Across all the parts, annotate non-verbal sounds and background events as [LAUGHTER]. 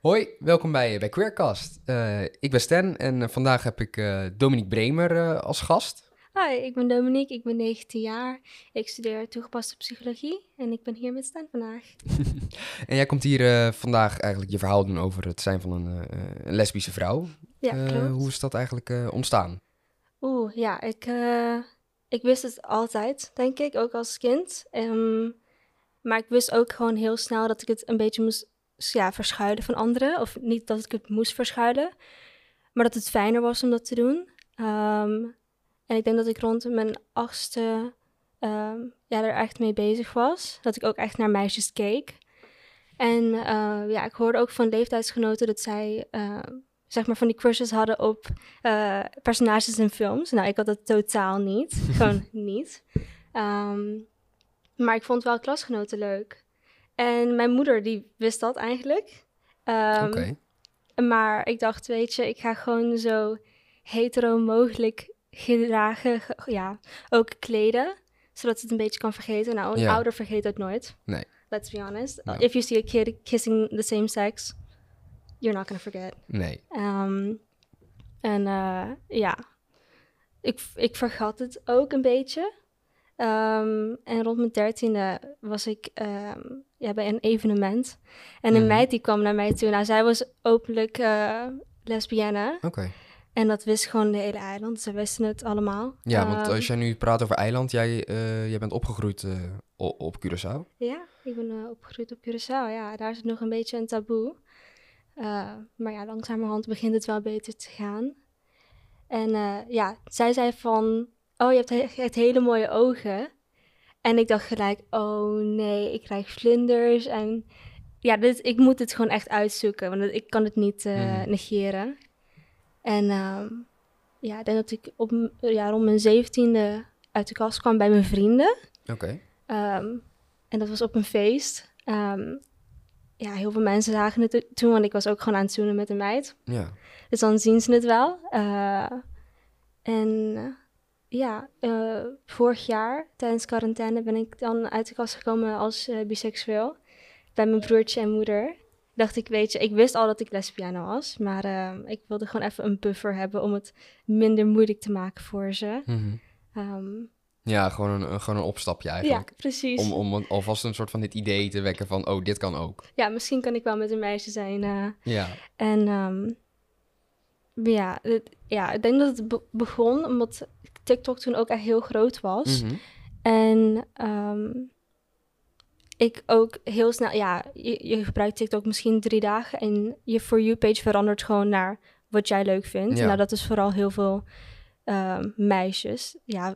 Hoi, welkom bij, bij Queercast. Uh, ik ben Stan en uh, vandaag heb ik uh, Dominique Bremer als gast. Hi, ik ben Dominique, ik ben 19 jaar. Ik studeer toegepaste psychologie en ik ben hier met Stan vandaag. [LAUGHS] en jij komt hier vandaag eigenlijk je verhaal doen over het zijn van een, een lesbische vrouw. Ja, klopt. Hoe is dat eigenlijk ontstaan? Oeh, ja, ik, ik wist het altijd, denk ik, ook als kind. Um, maar ik wist ook gewoon heel snel dat ik het een beetje moest ja, verschuilen van anderen. Of niet dat ik het moest verschuilen, maar dat het fijner was om dat te doen. Um, en ik denk dat ik rond mijn achtste um, ja, er echt mee bezig was. Dat ik ook echt naar meisjes keek. En uh, ja, ik hoorde ook van leeftijdsgenoten dat zij uh, zeg maar van die crushes hadden op uh, personages in films. Nou, ik had dat totaal niet. [LAUGHS] Gewoon niet. Um, maar ik vond wel klasgenoten leuk. En mijn moeder, die wist dat eigenlijk. Um, Maar ik dacht, weet je, ik ga gewoon zo hetero mogelijk gedragen, ja, ook kleden. Zodat het een beetje kan vergeten. Nou, een ouder vergeet het nooit. Nee. Let's be honest. If you see a kid kissing the same sex, you're not gonna forget. Nee. Um, en uh, ja, ik, ik vergat het ook een beetje. Um, en rond mijn dertiende was ik um, ja, bij een evenement. En een mm. meid die kwam naar mij toe. Nou, zij was openlijk uh, lesbienne. Oké. En dat wist gewoon de hele eiland. Ze wisten het allemaal. Ja, want um, als jij nu praat over eiland, jij, uh, jij bent opgegroeid uh, op Curaçao. Ja, ik ben opgegroeid op Curaçao. Ja, daar is het nog een beetje een taboe. maar ja, langzamerhand begint het wel beter te gaan. En ja, zij zei van oh, je hebt echt hele mooie ogen. En ik dacht gelijk, oh nee, ik krijg vlinders. En ja, dit, ik moet het gewoon echt uitzoeken, want ik kan het niet uh, negeren. En um, ja, ik denk dat ik op, ja, rond mijn zeventiende uit de kast kwam bij mijn vrienden. Oké. Okay. Um, en dat was op een feest. Um, ja, heel veel mensen zagen het toen, want ik was ook gewoon aan het zoenen met een meid. Ja. Dus dan zien ze het wel. Uh, en ja, uh, vorig jaar tijdens quarantaine ben ik dan uit de kast gekomen als uh, biseksueel. Bij mijn broertje en moeder. Dacht ik, weet je, ik wist al dat ik lesbienne was. Maar uh, ik wilde gewoon even een buffer hebben om het minder moeilijk te maken voor ze. Mm -hmm. um, ja, gewoon een, gewoon een opstapje eigenlijk. Ja, precies. Om, om alvast een soort van dit idee te wekken van, oh, dit kan ook. Ja, misschien kan ik wel met een meisje zijn. ja. En um, ja, het, ja, ik denk dat het be begon omdat TikTok toen ook echt heel groot was. Mhm. En um, ik ook heel snel, ja, je, je, gebruikt TikTok misschien drie dagen en je For You-page verandert gewoon naar wat jij leuk vindt. Ja. Nou, dat is vooral heel veel um, meisjes. Ja,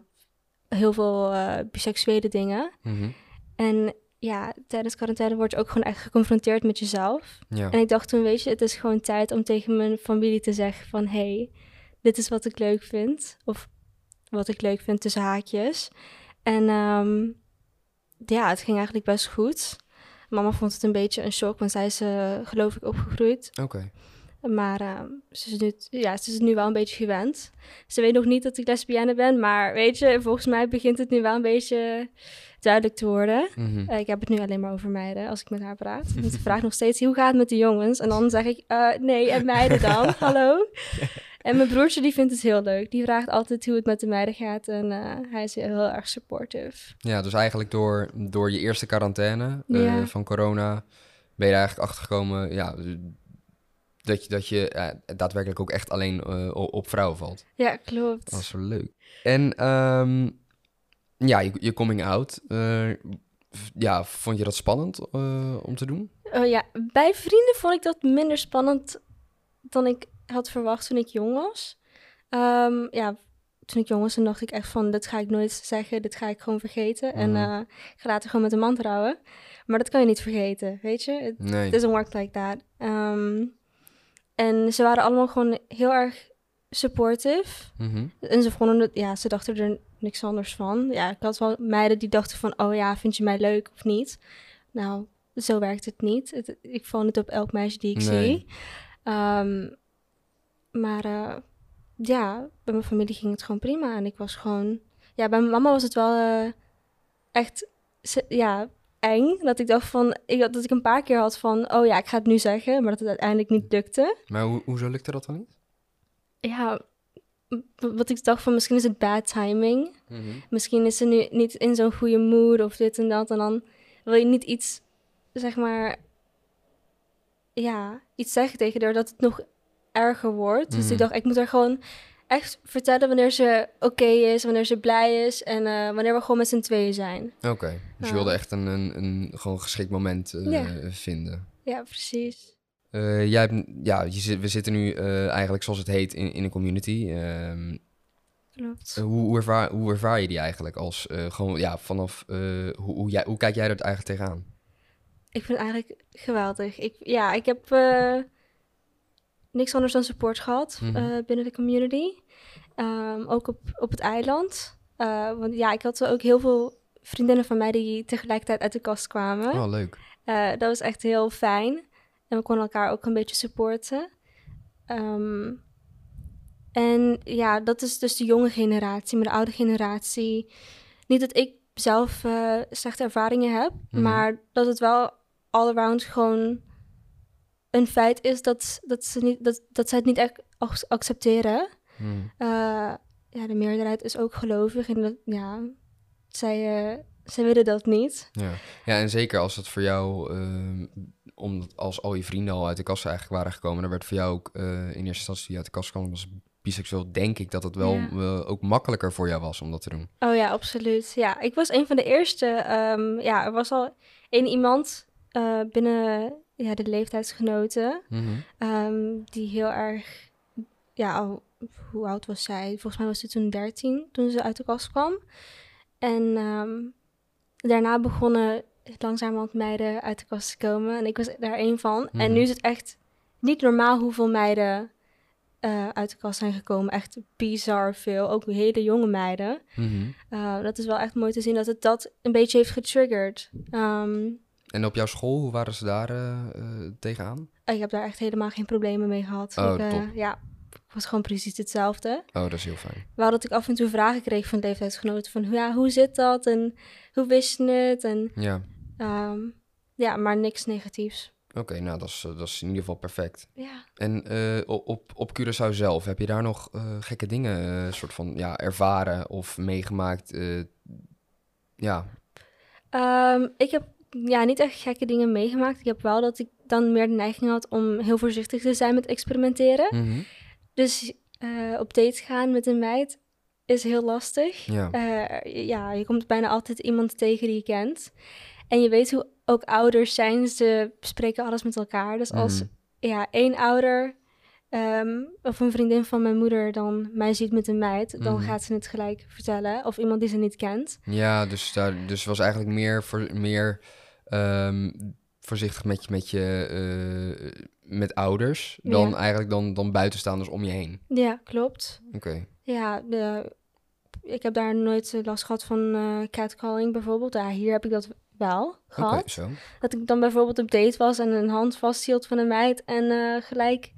heel veel uh, biseksuele dingen. Mhm. En ja, tijdens quarantaine word je ook gewoon echt geconfronteerd met jezelf. Ja. En ik dacht toen, weet je, het is gewoon tijd om tegen mijn familie te zeggen van... hey, dit is wat ik leuk vind. Of wat ik leuk vind tussen haakjes. En um, ja, het ging eigenlijk best goed. Mama vond het een beetje een shock, want zij is uh, geloof ik opgegroeid. Oké. Okay. Maar uh, ze, is nu, ja, ze is nu wel een beetje gewend. Ze weet nog niet dat ik lesbienne ben, maar weet je, volgens mij begint het nu wel een beetje duidelijk te worden. Mm -hmm. uh, ik heb het nu alleen maar over meiden als ik met haar praat. Want ze vraagt nog steeds, hoe gaat het met de jongens? En dan zeg ik, uh, nee, en meiden dan? [LAUGHS] Hallo? En mijn broertje die vindt het heel leuk. Die vraagt altijd hoe het met de meiden gaat. En uh, hij is heel erg supportive. Ja, dus eigenlijk door, door je eerste quarantaine ja. van corona... ben je er eigenlijk achtergekomen... Ja, dat je, dat je uh, daadwerkelijk ook echt alleen uh, op vrouwen valt. Ja, klopt. Dat is wel leuk. En um, ja, je, je, coming out. Uh, ja, vond je dat spannend om te doen? Oh ja, bij vrienden vond ik dat minder spannend dan ik had verwacht toen ik jong was. Um, ja, toen ik jong was, dan dacht ik echt van... dit ga ik nooit zeggen, dit ga ik gewoon vergeten. Mhm. Mm. En ik ga later gewoon met een man trouwen. Maar dat kan je niet vergeten, weet je? It nee. doesn't work like that. Um, en ze waren allemaal gewoon heel erg supportive. Mm -hmm. En ze vonden het, ja, ze dachten er niks anders van. Ja, ik had wel meiden die dachten van, oh ja, vind je mij leuk of niet? Nou, zo werkt het niet. Het, ik vond het op elk meisje die ik nee. zie. Um, maar uh, ja, bij mijn familie ging het gewoon prima. En ik was gewoon, ja, bij mijn mama was het wel uh, echt, ze, ja, eng. Dat ik dacht van, ik, dat ik een paar keer had van, oh ja, ik ga het nu zeggen, maar dat het uiteindelijk niet lukte. Maar hoe, hoezo lukte dat dan niet? Ja, wat ik dacht van, misschien is het bad timing. Misschien is ze nu niet in zo'n goede mood of dit en dat. En dan wil je niet iets, zeg maar, ja, iets zeggen tegen haar dat het nog erger wordt. Dus Mhm. ik dacht, ik moet haar gewoon echt vertellen wanneer ze oké is, wanneer ze blij is en eh, wanneer we gewoon met z'n tweeën zijn. Oké, dus je wilde echt een, een, een gewoon geschikt moment eh, Ja. vinden. Ja, precies. Eh, jij hebt, ja, je zit, we zitten nu eigenlijk zoals het heet in, in een community. Ehm, Klopt. hoe, hoe, ervaar, hoe ervaar je die eigenlijk als gewoon ja, vanaf hoe, hoe, jij, hoe kijk jij er eigenlijk tegenaan? Ik vind het eigenlijk geweldig. Ik, ja, ik heb niks anders dan support gehad Mhm. eh, binnen de community. Ehm, ook op, op het eiland. Eh, want ja, ik had ook heel veel vriendinnen van mij die tegelijkertijd uit de kast kwamen. Oh, leuk. Eh, dat was echt heel fijn. En we konden elkaar ook een beetje supporten. Ehm, en ja, dat is dus de jonge generatie. Maar de oude generatie... Niet dat ik zelf slechte ervaringen heb... Mhm. maar dat het wel all-around gewoon een feit is... dat, dat, ze, niet, dat, dat zij het niet echt ac- accepteren. Hmm. Eh, ja, de meerderheid is ook gelovig. En dat, ja, zij, eh, zij willen dat niet. Ja. ja, en zeker als het voor jou, ehm, omdat als al je vrienden al uit de kast eigenlijk waren gekomen, dan werd voor jou ook eh, in eerste instantie die uit de kast kwam, was biseksueel, denk ik dat het wel Ja. ook makkelijker voor jou was om dat te doen. Oh ja, absoluut. Ja, ik was een van de eerste. ehm, ja, er was al één iemand binnen ja, de leeftijdsgenoten. Mhm. ehm, die heel erg. Ja, al- hoe oud was zij? Volgens mij was ze toen 13 toen ze uit de kast kwam. En ehm, daarna begonnen langzamerhand meiden uit de kast te komen. En ik was daar één van. En Mhm. nu is het echt niet normaal hoeveel meiden eh, uit de kast zijn gekomen. Echt bizar veel. Ook hele jonge meiden. Mhm. Uh, dat is wel echt mooi te zien dat het dat een beetje heeft getriggerd. Ehm, En op jouw school, hoe waren ze daar eh, eh, tegenaan? ik heb daar echt helemaal geen problemen mee gehad. Oh, ik, eh, top. ja, het was gewoon precies hetzelfde. Oh, dat is heel fijn. Wel dat ik af en toe vragen kreeg van leeftijdsgenoten van ja, hoe zit dat en hoe wist je het? En Ja, ehm, ja, maar niks negatiefs. oké, nou dat is, eh, dat is in ieder geval perfect. Ja. En eh, o- op, op Curaçao zelf, heb je daar nog eh, gekke dingen eh, soort van ja, ervaren of meegemaakt? eh, ja, Ehm, ik heb ja, niet echt gekke dingen meegemaakt. Ik heb wel dat ik dan meer de neiging had om heel voorzichtig te zijn met experimenteren. Mhm. Dus eh, op date gaan met een meid is heel lastig. ja. Eh, ja, je komt bijna altijd iemand tegen die je kent. En je weet hoe ook ouders zijn. Ze bespreken alles met elkaar. Dus als Mhm. ja, één ouder ehm, of een vriendin van mijn moeder dan mij ziet met een meid... dan Mhm. gaat ze het gelijk vertellen. Of iemand die ze niet kent. Ja, dus, daar, dus was eigenlijk meer, voor, meer ehm, voorzichtig met je, met, je eh, met ouders dan Ja. eigenlijk dan, dan buitenstaanders om je heen. Ja, klopt. Oké. Ja, de, ik heb daar nooit eh, last gehad van eh, catcalling bijvoorbeeld. Ja, hier heb ik dat wel gehad. zo. Dat ik dan bijvoorbeeld op date was en een hand vasthield van een meid en gelijk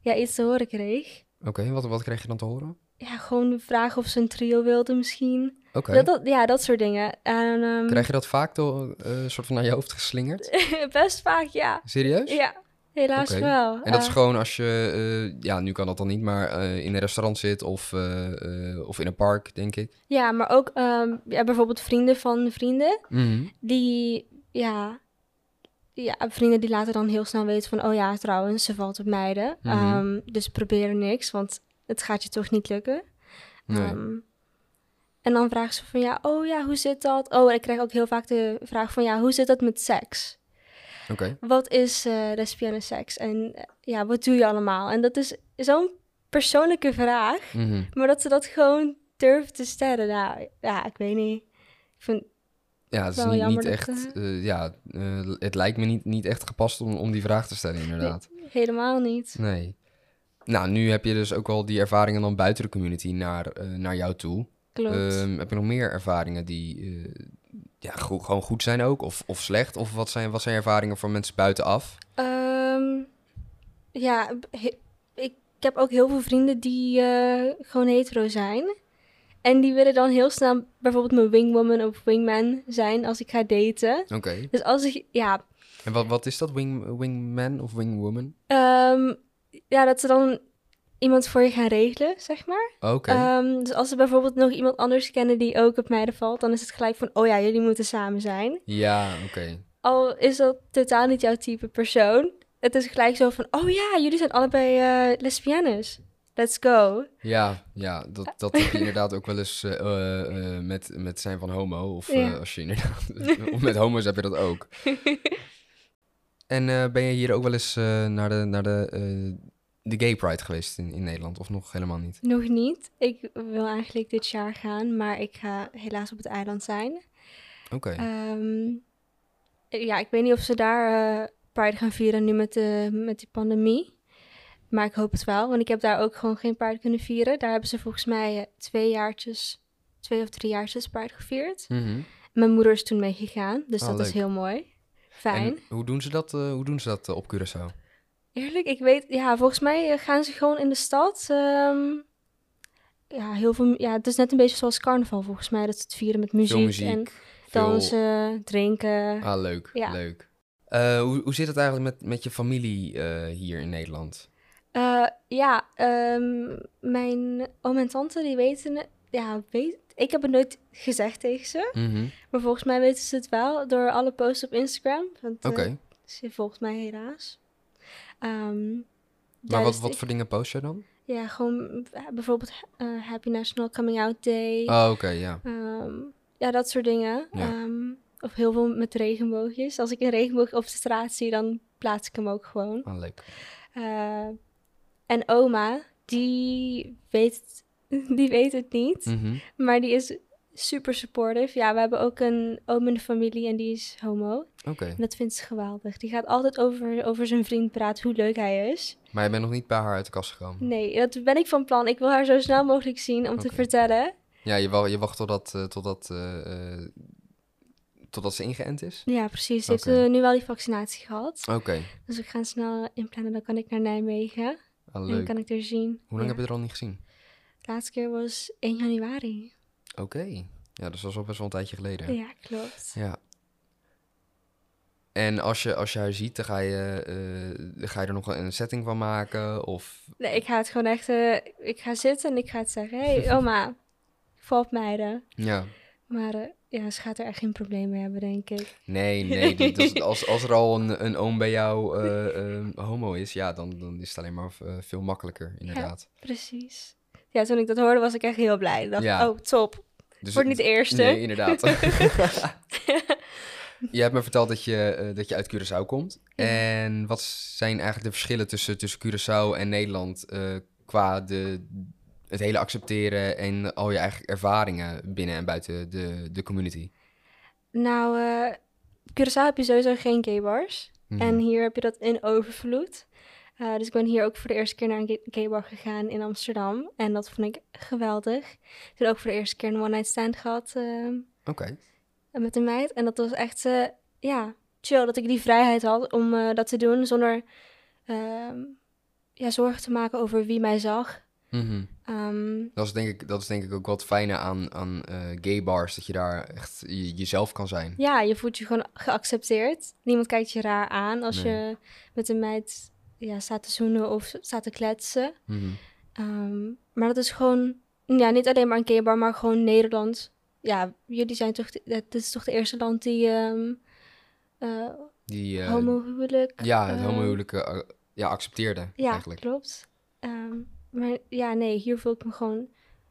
ja, iets te horen kreeg. Oké, wat, wat kreeg je dan te horen? Ja, gewoon vraag of ze een trio wilde misschien. Oké. Dat, dat, ja, dat soort dingen. En, ehm, Krijg je dat vaak door, eh, soort van naar je hoofd geslingerd? [LAUGHS] best vaak, ja. Serieus? Ja, helaas wel. En dat is gewoon als je, eh, ja, nu kan dat dan niet, maar eh, in een restaurant zit of, of in een park, denk ik. Ja, maar ook ehm, ja, bijvoorbeeld vrienden van vrienden. Mhm. Die, ja, ja, vrienden die laten dan heel snel weten van... oh ja, trouwens, ze valt op meiden. Mhm. Ehm, dus probeer niks, want het gaat je toch niet lukken. Nee. Ehm, en dan vragen ze van ja, oh ja, hoe zit dat? Oh, en ik krijg ook heel vaak de vraag van ja, hoe zit dat met seks? Oké. Wat is eh lesbienne seks? En eh, ja, wat doe je allemaal? En dat is zo'n persoonlijke vraag, Mhm. maar dat ze dat gewoon durven te stellen. Nou, ja, ik weet niet. Ik vind, Ja, het is niet, dat, echt, eh, ja, het lijkt me niet, niet echt gepast om, om die vraag te stellen, inderdaad. helemaal niet. Nee. Nou, nu heb je dus ook wel die ervaringen dan buiten de community naar, eh, naar jou toe. Klopt. Ehm, heb je nog meer ervaringen die eh, ja, go- gewoon goed zijn ook? Of, of slecht? Of wat zijn, wat zijn ervaringen voor mensen buitenaf? Ehm, ja, ik heb ook heel veel vrienden die eh, gewoon hetero zijn. En die willen dan heel snel bijvoorbeeld mijn wingwoman of wingman zijn als ik ga daten. Oké. Dus als ik, ja, En wat, wat is dat? Wing, wingman of wingwoman? ehm, ja, dat ze dan iemand voor je gaan regelen, zeg maar. Oké. Ehm, dus als ze bijvoorbeeld nog iemand anders kennen die ook op mij valt, dan is het gelijk van, oh ja, jullie moeten samen zijn. ja, oké. Al is dat totaal niet jouw type persoon. Het is gelijk zo van, oh ja, jullie zijn allebei eh lesbiennes. Let's go. Ja, ja dat, dat heb je inderdaad ook wel eens eh, eh, met, met zijn van homo. Of Ja. als je inderdaad... [LAUGHS] of met homo's heb je dat ook. [LAUGHS] En eh, ben je hier ook wel eens eh, naar de, naar de, eh, de gay pride geweest in, in Nederland? Of nog helemaal niet? Nog niet. Ik wil eigenlijk dit jaar gaan, maar ik ga helaas op het eiland zijn. Oké. Ehm, ja, ik weet niet of ze daar Pride gaan vieren nu met, de, met die pandemie. Maar ik hoop het wel, want ik heb daar ook gewoon geen Pride kunnen vieren. Daar hebben ze volgens mij twee jaartjes, twee of drie jaartjes Pride gevierd. Mhm. Mijn moeder is toen meegegaan, dus Oh, dat is heel mooi. Fijn. En hoe doen ze dat, eh, hoe doen ze dat eh, op Curaçao? Eerlijk, ik weet, ja, volgens mij eh, gaan ze gewoon in de stad. ehm, ja, heel veel, ja, het is net een beetje zoals carnaval volgens mij, dat ze het vieren met muziek, en veel... dansen, drinken. Ah, leuk, Ja. leuk. Hoe, hoe zit het eigenlijk met, met je familie hier in Nederland? Ja, ehm, mijn oom en tante, die weten. Ja, weet, ik heb het nooit gezegd tegen ze. Mhm. Maar volgens mij weten ze het wel door alle posts op Instagram. Want eh, Oké, ze volgt mij helaas. Ehm, maar wat, wat ik- voor dingen post je dan? Ja, gewoon eh, bijvoorbeeld eh, Happy National Coming Out Day. Oh, oké, ja. Ehm, ja, dat soort dingen. Ehm, of heel veel met regenboogjes. Als ik een regenboog op de straat zie, dan plaats ik hem ook gewoon. Ah, leuk. En oma, die weet, [LAUGHS] die weet het niet. Mhm. Maar die is super supportive. Ja, we hebben ook een oom in de familie en die is homo. Oké, dat vindt ze geweldig. Die gaat altijd over, over zijn vriend praten, hoe leuk hij is. maar je bent nog niet bij haar uit de kast gekomen? Nee, dat ben ik van plan. Ik wil haar zo snel mogelijk zien om te vertellen. Ja, je, wa- je wacht totdat, eh, totdat, eh, eh, totdat ze ingeënt is? Ja, precies. Ze heeft nu wel die vaccinatie gehad. Oké, Dus we gaan snel inplannen. Dan kan ik naar Nijmegen. ah, En dan kan ik er zien. Hoe lang Ja. heb je er al niet gezien? Laatste keer was 1 januari. Oké, ja, dus dat is al best wel een tijdje geleden. Ja, klopt. Ja. En als je, als je haar ziet, dan ga je, eh, ga je er nog een setting van maken? Of... Nee, ik ga het gewoon echt... eh, ik ga zitten en ik ga het zeggen. Hé, hey, [LAUGHS] oma. Val op meiden. Ja. Maar eh, ja, ze gaat er echt geen probleem mee hebben, denk ik. Nee, nee. dit- [LAUGHS] als, als er al een, een oom bij jou homo is, ja, dan, dan is het alleen maar veel makkelijker, inderdaad. Precies. Ja, toen ik dat hoorde was ik echt heel blij. Ik dacht, Ja. oh, top. Dus Word niet de eerste. Nee, inderdaad. [LAUGHS] je hebt me verteld dat je, eh, dat je uit Curaçao komt. En wat zijn eigenlijk de verschillen tussen, tussen Curaçao en Nederland eh, qua de, het hele accepteren en al je eigen ervaringen binnen en buiten de, de community? Nou, eh Curaçao heb je sowieso geen gay bars. Mhm. En hier heb je dat in overvloed. Eh, dus ik ben hier ook voor de eerste keer naar een gay- bar gegaan in Amsterdam. En dat vond ik geweldig. Toen ook voor de eerste keer een one-night stand gehad eh, Oké. met een meid. En dat was echt, eh, ja, chill. Dat ik die vrijheid had om eh, dat te doen zonder ehm, ja, zorgen te maken over wie mij zag. Mhm. Ehm, Dat is denk ik, dat is denk ik ook wat fijne aan, aan eh, gay bars, dat je daar echt je- jezelf kan zijn. ja, je voelt je gewoon geaccepteerd. Niemand kijkt je raar aan als Nee. je met een meid ja, staat te zoenen of staat te kletsen. Mhm. Ehm, maar dat is gewoon, ja, niet alleen maar een bar, maar gewoon Nederland. Ja, jullie zijn toch, de- het is toch de eerste land die ehm eh Die, eh, homohuwelijk... ja, het eh, homohuwelijk ja, accepteerde Ja, eigenlijk. klopt. Ehm, maar ja, nee, hier voel ik me gewoon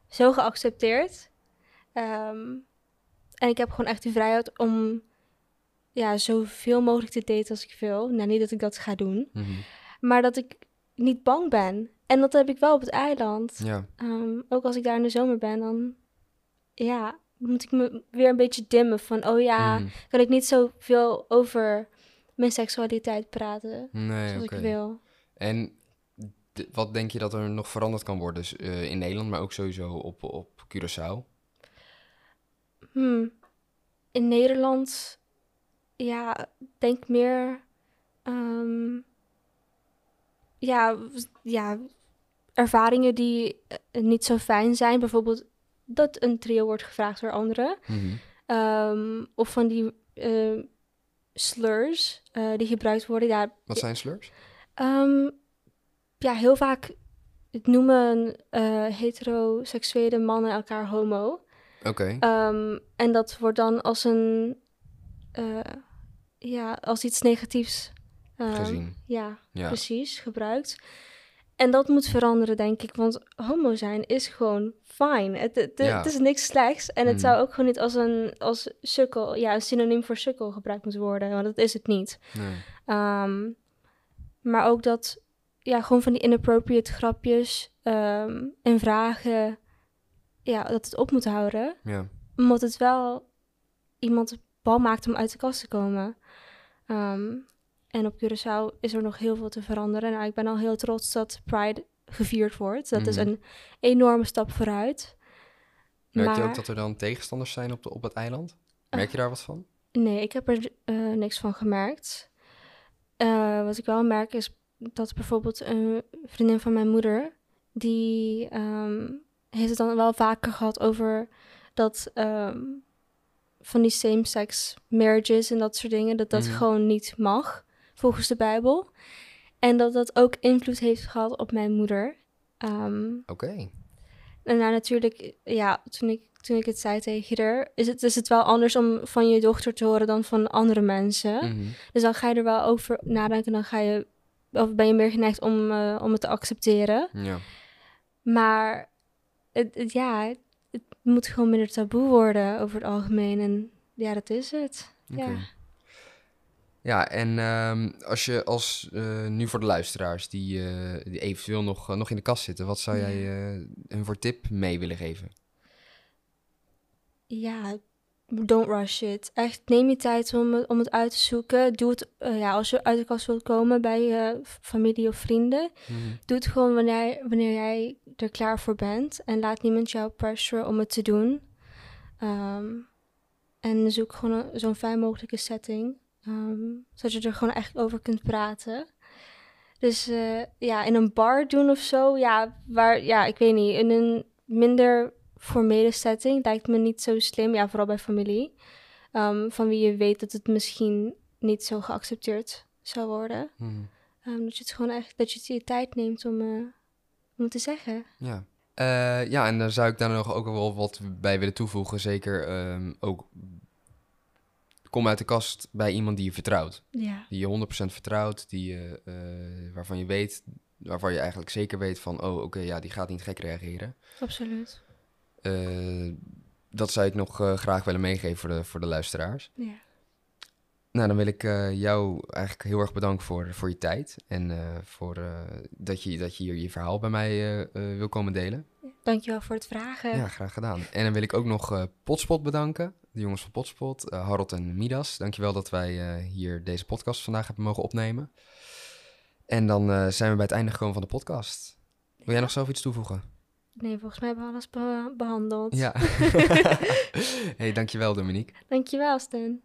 zo geaccepteerd. En ik heb gewoon echt de vrijheid om ja, zoveel mogelijk te daten als ik wil. Nou, niet dat ik dat ga doen, Mhm. Maar dat ik niet bang ben. En dat heb ik wel op het eiland. Ja, Ehm, ook als ik daar in de zomer ben, dan ja, moet ik me weer een beetje dimmen van, oh ja, Mhm. kan ik niet zoveel over mijn seksualiteit praten nee, zoals ik wil. En wat denk je dat er nog veranderd kan worden dus, eh, in Nederland, maar ook sowieso op, op Curaçao? Hmm. In Nederland, ja, denk meer, ehm, ja, ja, ervaringen die eh, niet zo fijn zijn. Bijvoorbeeld dat een trio wordt gevraagd door anderen. Ehm, of van die eh, slurs eh, die gebruikt worden. Ja, Wat zijn slurs? Ehm, ja, heel vaak noemen eh, heteroseksuele mannen elkaar homo. Oké. Ehm, en dat wordt dan als een, ja, als iets negatiefs ehm, Gezien. Ja, Ja. precies, gebruikt. En dat moet veranderen, denk ik, want homo zijn is gewoon fine. Het, het, Ja. het is niks slechts en het Mhm. zou ook gewoon niet als een als sukkel, ja, een synoniem voor sukkel gebruikt moeten worden, want dat is het niet. Nee. Ehm, maar ook dat, ja, gewoon van die inappropriate grapjes ehm, en vragen, ja, dat het op moet houden. Ja. Omdat het wel iemand bal maakt om uit de kast te komen. Ehm, en op Curaçao is er nog heel veel te veranderen. Nou, ik ben al heel trots dat Pride gevierd wordt. Dat is Mhm. een enorme stap vooruit. Merk je ook dat er dan tegenstanders zijn op, de, op het eiland? Merk je daar wat van? Nee, ik heb er eh, niks van gemerkt. Eh, wat ik wel merk is dat bijvoorbeeld een vriendin van mijn moeder, die ehm, heeft het dan wel vaker gehad over dat ehm, van die same-sex marriages en dat soort dingen, dat dat Mhm. gewoon niet mag volgens de Bijbel. En dat dat ook invloed heeft gehad op mijn moeder. Ehm, Oké. en nou, natuurlijk, ja, toen ik, toen ik het zei tegen haar, is het, is het wel anders om van je dochter te horen dan van andere mensen. Mhm. Dus dan ga je er wel over nadenken, dan ga je, of ben je meer geneigd om, eh, om het te accepteren. Ja. Maar het, het- ja, het, moet gewoon minder taboe worden over het algemeen. En ja, dat is het. Ja. Ja, en ehm, als je als eh, nu voor de luisteraars die, eh, die eventueel nog, eh, nog in de kast zitten, wat zou jij hun voor tip mee willen geven? Ja, don't rush it. Echt, neem je tijd om het, om het uit te zoeken. Doe het, ja, als je uit de kast wilt komen bij familie of vrienden. Doe het gewoon wanneer, wanneer jij er klaar voor bent. En laat niemand jou pressure om het te doen. Ehm, en zoek gewoon zo'n fijn mogelijke setting. Ehm, zodat je er gewoon echt over kunt praten. Dus eh, ja, in een bar doen of zo. Ja, waar, ja, ik weet niet. In een minder formele setting lijkt me niet zo slim. Ja, vooral bij familie. ehm, van wie je weet dat het misschien niet zo geaccepteerd zou worden. Mhm. Ehm, dat je het gewoon echt, dat je het je tijd neemt om, eh, om te zeggen. Ja. Eh, ja, en daar zou ik daar nog ook wel wat bij willen toevoegen. Zeker ehm, ook kom uit de kast bij iemand die je vertrouwt. Ja. Die je 100% vertrouwt, die je, eh, waarvan je weet, waarvan je eigenlijk zeker weet van, oh oké, ja, die gaat niet gek reageren. Absoluut. Eh, dat zou ik nog eh, graag willen meegeven voor de, voor de luisteraars. Ja. Nou, dan wil ik jou eigenlijk heel erg bedanken voor, voor je tijd. En voor dat, je, dat je hier je verhaal bij mij wil komen delen. Dankjewel voor het vragen. Ja, graag gedaan. En dan wil ik ook nog Potspot bedanken. De jongens van Potspot, eh Harold en Midas. Dankjewel dat wij eh, hier deze podcast vandaag hebben mogen opnemen. En dan eh, zijn we bij het einde gekomen van de podcast. Wil jij nog zelf iets toevoegen? Nee, volgens mij hebben we alles be- behandeld. Ja. [LAUGHS] [LAUGHS] hey, dankjewel Dominique. Dankjewel, Sten.